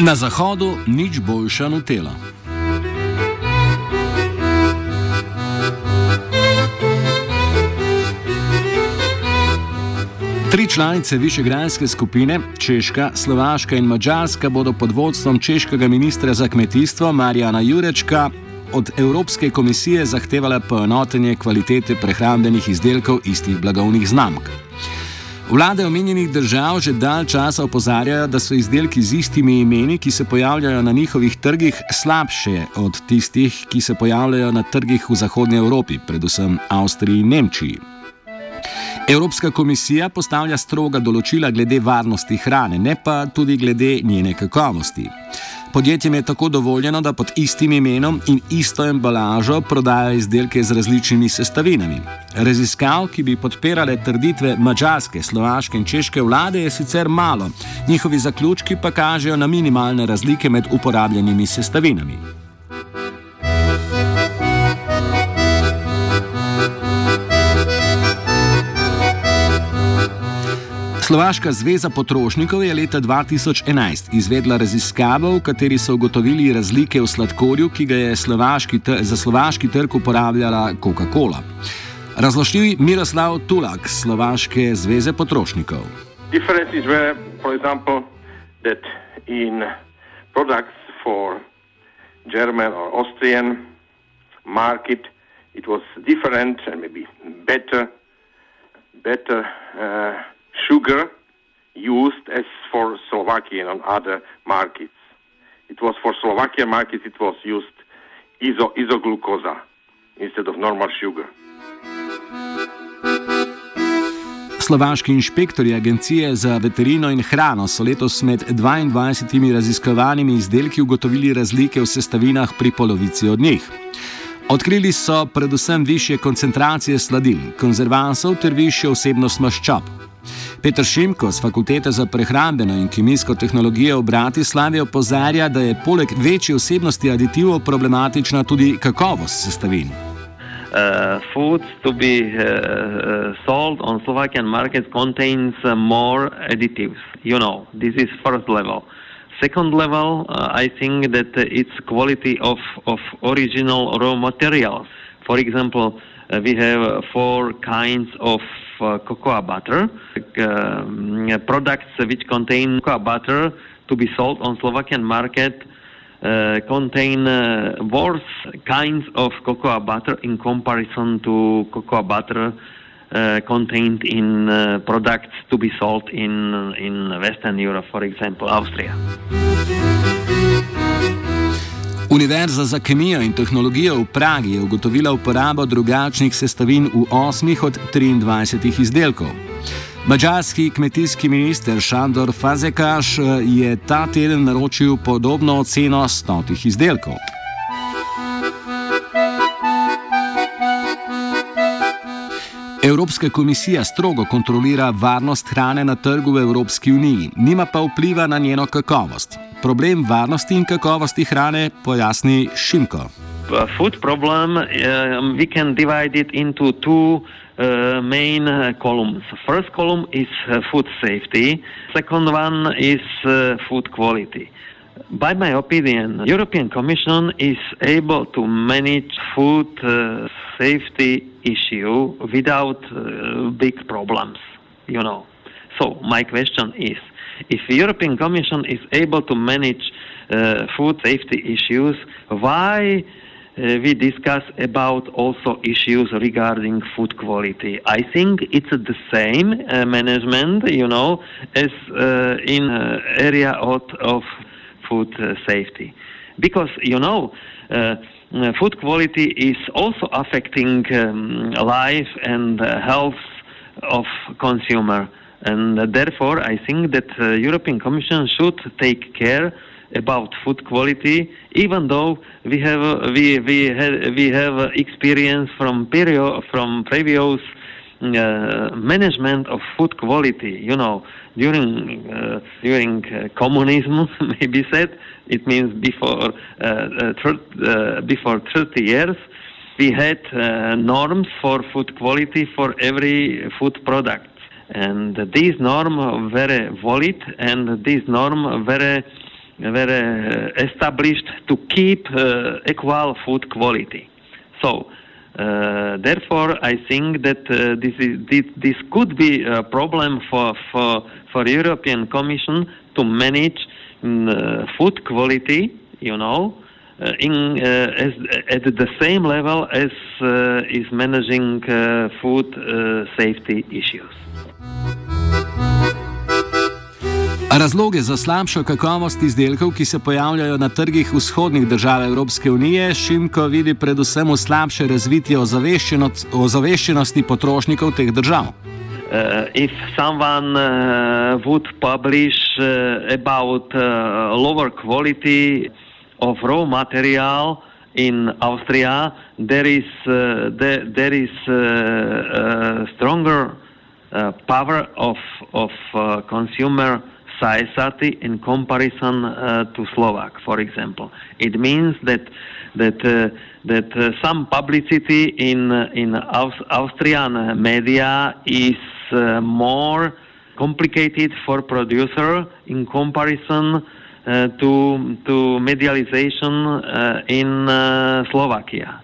Na zahodu nič boljša nutela. Tri članice Višegrajske skupine, Češka, Slovaška in Mačarska, bodo pod vodstvom češkega ministra za kmetijstvo Marjana Jurečka od Evropske komisije zahtevale poenotenje kvalitete prehrambenih izdelkov istih blagovnih znamk. Vlade omenjenih držav že dalj časa opozarjajo, da so izdelki z istimi imeni, ki se pojavljajo na njihovih trgih, slabše od tistih, ki se pojavljajo na trgih v Zahodnji Evropi, predvsem Avstriji in Nemčiji. Evropska komisija postavlja stroga določila glede varnosti hrane, ne pa tudi glede njene kakovosti. Podjetjem je tako dovoljeno, da pod istim imenom in isto embalažo prodajajo izdelke z različnimi sestavinami. Raziskav, ki bi podpirale trditve mačarske, slovaške in češke vlade, je sicer malo, njihovi zaključki pa kažejo na minimalne razlike med uporabljenimi sestavinami. Slovaška zveza potrošnikov je leta 2011 izvedla raziskavo, v kateri so ugotovili razlike v sladkorju, ki ga je slovaški za slovaški trg uporabljala Coca-Cola. Razložil Miroslav Tulak, Slovaške zveze potrošnikov. Difference is where, for example, that in products for German or Austrian market, it was different and maybe better, better. Uh, sugar used as for Slovakian and other markets. It was for Slovakian markets, it was used iso, isoglucosa instead of normal sugar. Slovaški inšpektori Agencije za veterino in hrano so letos med 22 raziskovanimi izdelki ugotovili razlike v sestavinah pri polovici od njih. Odkrili so predvsem više koncentracije sladil, konzervansov ter više vsebnost maščob. Petr Šimko z Fakultete za prehrambeno in kemijsko tehnologijo v Bratislavi opozarja, da je poleg večje vsebnosti aditivov problematična tudi kakovost sestavin. Uh, foods to be uh, uh, sold on Slovakian markets contains uh, more additives. You know, this is first level. Second level, uh, I think that it's quality of, of original raw materials. For example, uh, we have four kinds of uh, cocoa butter, uh, products which contain cocoa butter to be sold on Slovakian market uh, contain uh, worse kinds of cocoa butter in comparison to cocoa butter uh, contained in uh, products to be sold in in Western Europe, for example, Austria. Univerza za kemijo in tehnologijo v Pragi je ugotovila uporabo drugačnih sestavin v osmih od 23 izdelkov. Mačarski kmetijski minister Šandor Fazekaš eh, je ta teden naročil podobno oceno stotih izdelkov. Evropska komisija strogo kontrolira varnost hrane na trgu v Evropski uniji, nima pa vpliva na njeno kakovost. Problem varnosti in kakovosti hrane pojasni Šimko. Food problem, uh, we can divide it into two uh, main uh, columns. First column is uh, food safety. Second one is uh, food quality. By my opinion, European Commission is able to manage food uh, safety issue without uh, big problems, you know. So my question is, if the European Commission is able to manage uh, food safety issues, why uh, we discuss about also issues regarding food quality. I think it's the same uh, management, you know, as uh, in uh, area of, of food uh, safety, because you know. Uh, food quality is also affecting um, life and health of consumer and uh, therefore I think that uh, European Commission should take care about food quality, even though we have uh, we we have, we have experience from period from previous uh, management of food quality. You know, during uh, during uh, communism, maybe said it means before thir- before 30 years. We had norms for food quality for every food product and this norm very valid and this norm very were established to keep equal food quality. So. Uh, therefore, I think that uh, this, is, this, this could be a problem for for for European Commission to manage uh, food quality. You know, in as, at the same level as is managing food safety issues. Razloge za slabšo kakovost izdelkov, ki se pojavljajo na trgih vzhodnih držav Evropske unije, Šimko vidi predvsem v slabše razvitju ozaveščenosti potrošnikov teh držav. Uh, if someone uh, would publish uh, about uh, lower quality of raw material in Austria, there is uh, there, there is uh, uh, stronger uh, power of of uh, consumer society in comparison to Slovak, for example. It means that that that some publicity in in Aus- Austrian media is more complicated for producer in comparison to to medialization uh, in Slovakia.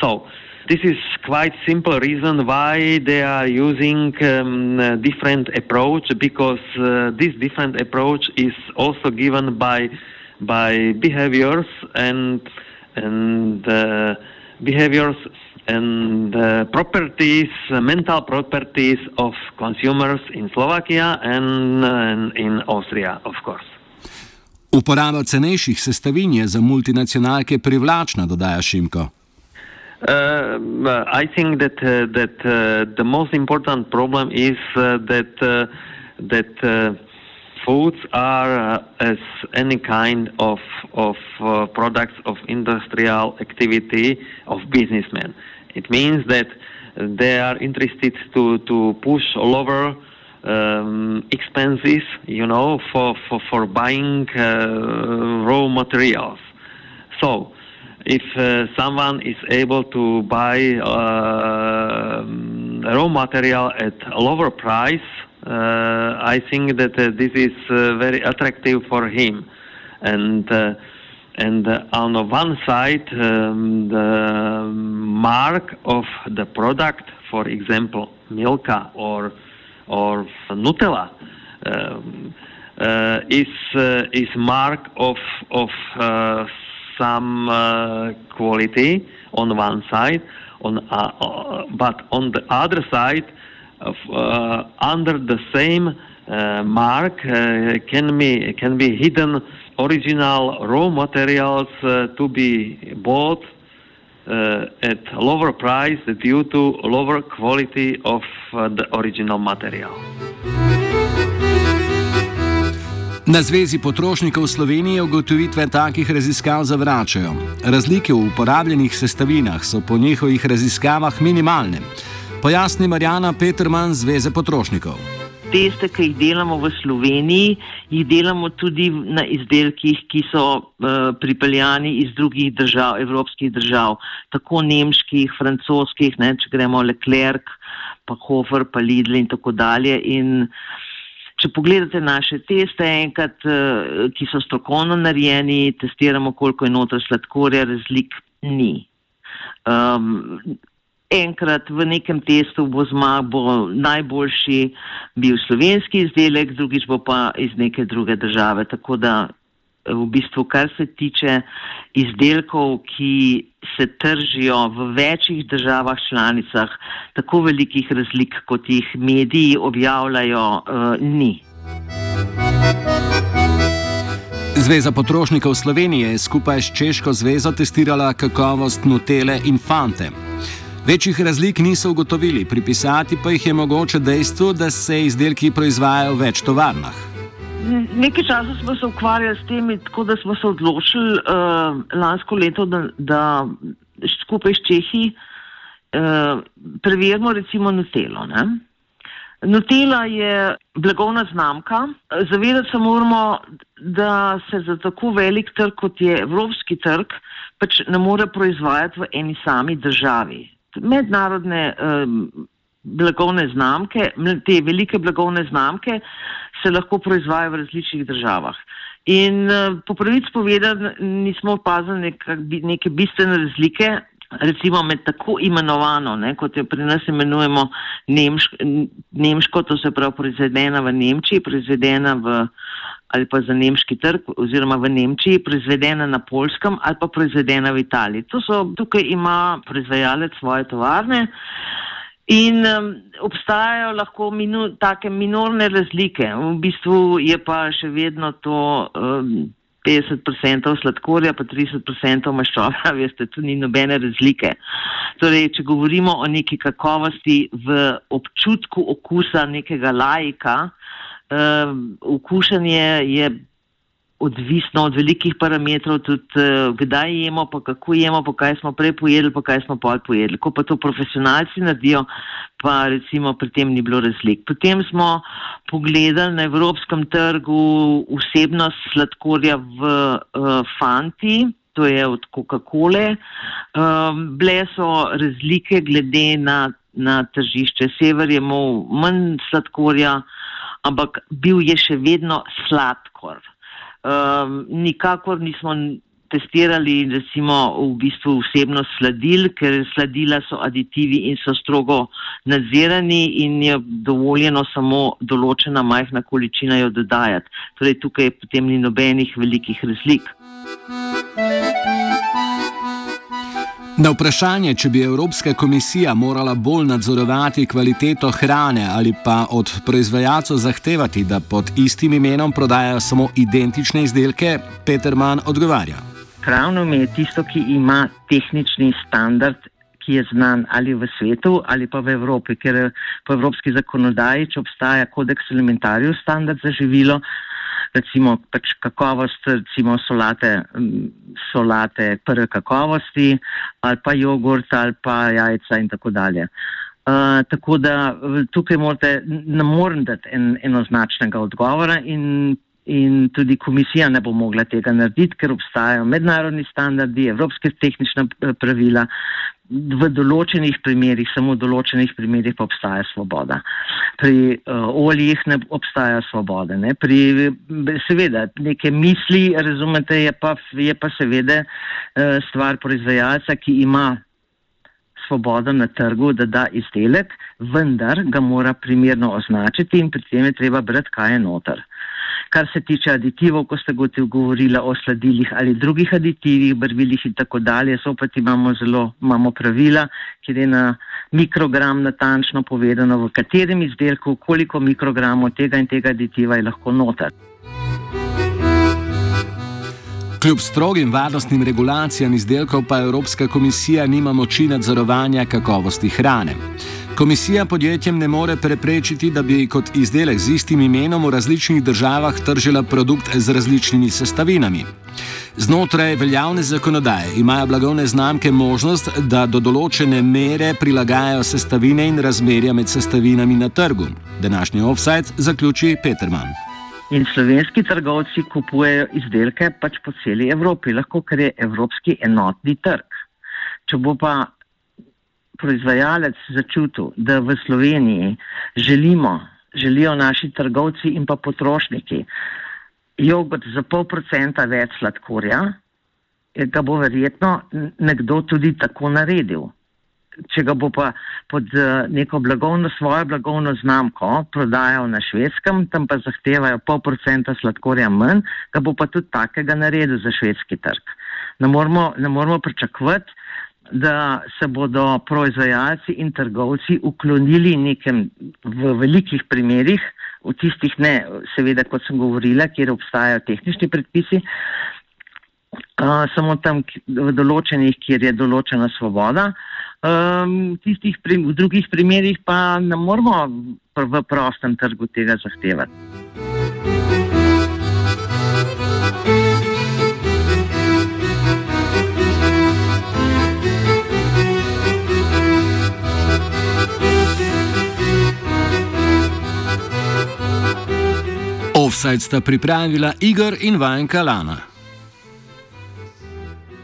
So this is quite simple reason why they are using um, different approach because uh, this different approach is also given by by behaviors and and uh, behaviors and uh, properties, mental properties of consumers in Slovakia and, and in Austria, of course. Uporaba cenejših sestavin je za multinacionalke privlačna, dodaja Šimko. Uh, I think that uh, that uh, the most important problem is uh, that uh, that uh, foods are as any kind of of products of industrial activity of businessmen. It means that they are interested to to push lower um, expenses, you know, for for for buying raw materials. So if uh, someone is able to buy uh, raw material at a lower price, uh, I think that uh, this is uh, very attractive for him. And uh, and on one side, um, the mark of the product, for example, Milka or or Nutella. Um, is is mark of of some uh, quality on one side, on uh, uh, but on the other side, of, under the same mark can be can be hidden original raw materials to be bought uh, at lower price due to lower quality of uh, the original material. Na Zvezi potrošnikov Slovenije ugotovitve takih raziskav zavračajo. Razlike v uporabljenih sestavinah so po njihovih raziskavah minimalne. Pojasni Marjana Peterman Zveze potrošnikov. Teste, ki jih delamo v Sloveniji, jih delamo tudi na izdelkih, ki so uh, pripeljani iz drugih držav, evropskih držav, tako nemških, francoskih, ne, če gremo Leclerc, pa Hofer, pa Lidl in tako dalje. In, uh, Če pogledate naše teste, enkrat, eh, ki so strokovno narejeni, testiramo, koliko je noter sladkorja, razlik ni. Um, enkrat v nekem testu bo zmag, bo najboljši bil slovenski izdelek, drugič bo pa iz neke druge države. Tako da v bistvu, kar se tiče izdelkov, ki se tržijo v večjih državah članicah, tako velikih razlik, kot jih mediji objavljajo, uh, ni. Zveza potrošnikov Slovenije je skupaj s Češko zvezo testirala kakovost Nutele in Fante. Večjih razlik niso ugotovili, pripisati pa jih je mogoče dejstvu, da se izdelki proizvajajo v več tovarnah. Nekaj časa smo se ukvarjali s tem, tako da smo se odločili uh, lansko leto, da, da skupaj s Čehi uh, preverimo recimo Nutelo. Ne? Nutella je blagovna znamka. Zavedati se moramo, da se za tako velik trg, kot je evropski trg, pač ne more proizvajati v eni sami državi. Mednarodne um, blagovne znamke, te velike blagovne znamke, se lahko proizvaja v različnih državah. In uh, po pravici povedati, nismo opazili neka, neke bistvene razlike, recimo med tako imenovano, ne, kot jo pri nas imenujemo nemško, nemško, to se pravi proizvedena v Nemčiji, proizvedena v ali pa za nemški trg oziroma v Nemčiji, proizvedena na Polskem ali pa proizvedena v Italiji. So, tukaj ima proizvajalec svoje tovarne. In um, obstajajo lahko minu, take minorne razlike. V bistvu je pa še vedno to um, 50% sladkorja, pa 30% maščoba, veste, tu ni nobene razlike. Torej, če govorimo o neki kakovosti v občutku okusa nekega lajka, um, okušanje je odvisno od velikih parametrov, tudi uh, kdaj jemo, pa kako jemo, pa kaj smo prej pojedli, pa kaj smo pol pojedli. Ko pa to profesionalci naredijo, pa recimo pri tem ni bilo razlik. Potem smo pogledali na evropskem trgu vsebnost sladkorja v uh, Fanti. To je od Coca-Cola. Um, bile so razlike glede na, na tržišče. Sever je imel manj sladkorja, ampak bil je še vedno sladkor um, nikakor nismo testirali recimo v bistvu vsebnost sladil, ker sladila so aditivi in so strogo nadzirani in je dovoljeno samo določena majhna količina jo dodajati. Torej tukaj potem ni nobenih velikih razlik. Na vprašanje, če bi Evropska komisija morala bolj nadzorovati kvaliteto hrane ali pa od proizvajalcev zahtevati, da pod istim imenom prodajajo samo identične izdelke, Peter Mann odgovarja. Pravno mi je tisto, ki ima tehnični standard, ki je znan ali v svetu ali pa v Evropi, ker po evropski zakonodaji, če obstaja kodeks elementariju standard za živilo, recimo pač kakovost, recimo solate, solate prve kakovosti ali pa jogurt ali pa jajca in tako dalje. Uh, tako da tukaj morate, ne morem dati en, enoznačnega odgovora in, in tudi komisija ne bo mogla tega narediti, ker obstajajo mednarodni standardi, evropske tehnične pravila, v določenih primerjih, samo v določenih primerjih pa obstaja svoboda. Pri uh, oljih ne obstaja svobode. Ne? Pri, seveda, neke misli, razumete, je pa, je pa seveda uh, stvar proizvajalca, ki ima svobodo na trgu, da da izdelek, vendar ga mora primerno označiti in pri tem je treba brati, kaj je noter. Kar se tiče aditivov, ko ste govorili o sladilih ali drugih aditivih, barvilih in tako dalje, zopet imamo zelo imamo pravila, kjer je na mikrogram natančno povedano, v katerem izdelku, koliko mikrogramov tega in tega aditiva je lahko noter. Kljub strogim varnostnim regulacijam izdelkov pa Evropska komisija nima moči nadzorovanja kakovosti hrane. Komisija podjetjem ne more preprečiti, da bi kot izdelek z istim imenom v različnih državah tržila produkt z različnimi sestavinami. Znotraj veljavne zakonodaje imajo blagovne znamke možnost, da do določene mere prilagajajo sestavine in razmerja med sestavinami na trgu. Današnji offside zaključi Peterman. In slovenski trgovci kupujejo izdelke pač po celi Evropi, lahko ker je evropski enotni trg. Če bo pa proizvajalec začutil, da v Sloveniji želimo, želijo naši trgovci in pa potrošniki jogurt za pol procenta več sladkorja, ga bo verjetno nekdo tudi tako naredil. Če ga bo pa pod neko blagovno, svojo blagovno znamko prodajal na švedskem, tam pa zahtevajo pol procenta sladkorja manj, ga bo pa tudi takega naredil za švedski trg. Ne moramo, ne moramo pričakovati, da se bodo proizvajalci in trgovci uklonili nekem v velikih primerjih, v tistih ne, seveda, kot sem govorila, kjer obstajajo tehnični predpisi, uh, samo tam v določenih, kjer je določena svoboda. Um, tistih, v drugih primerjih pa ne moramo v prostem trgu tega zahtevati. Offside sta pripravila Igor in Vajenka Lana.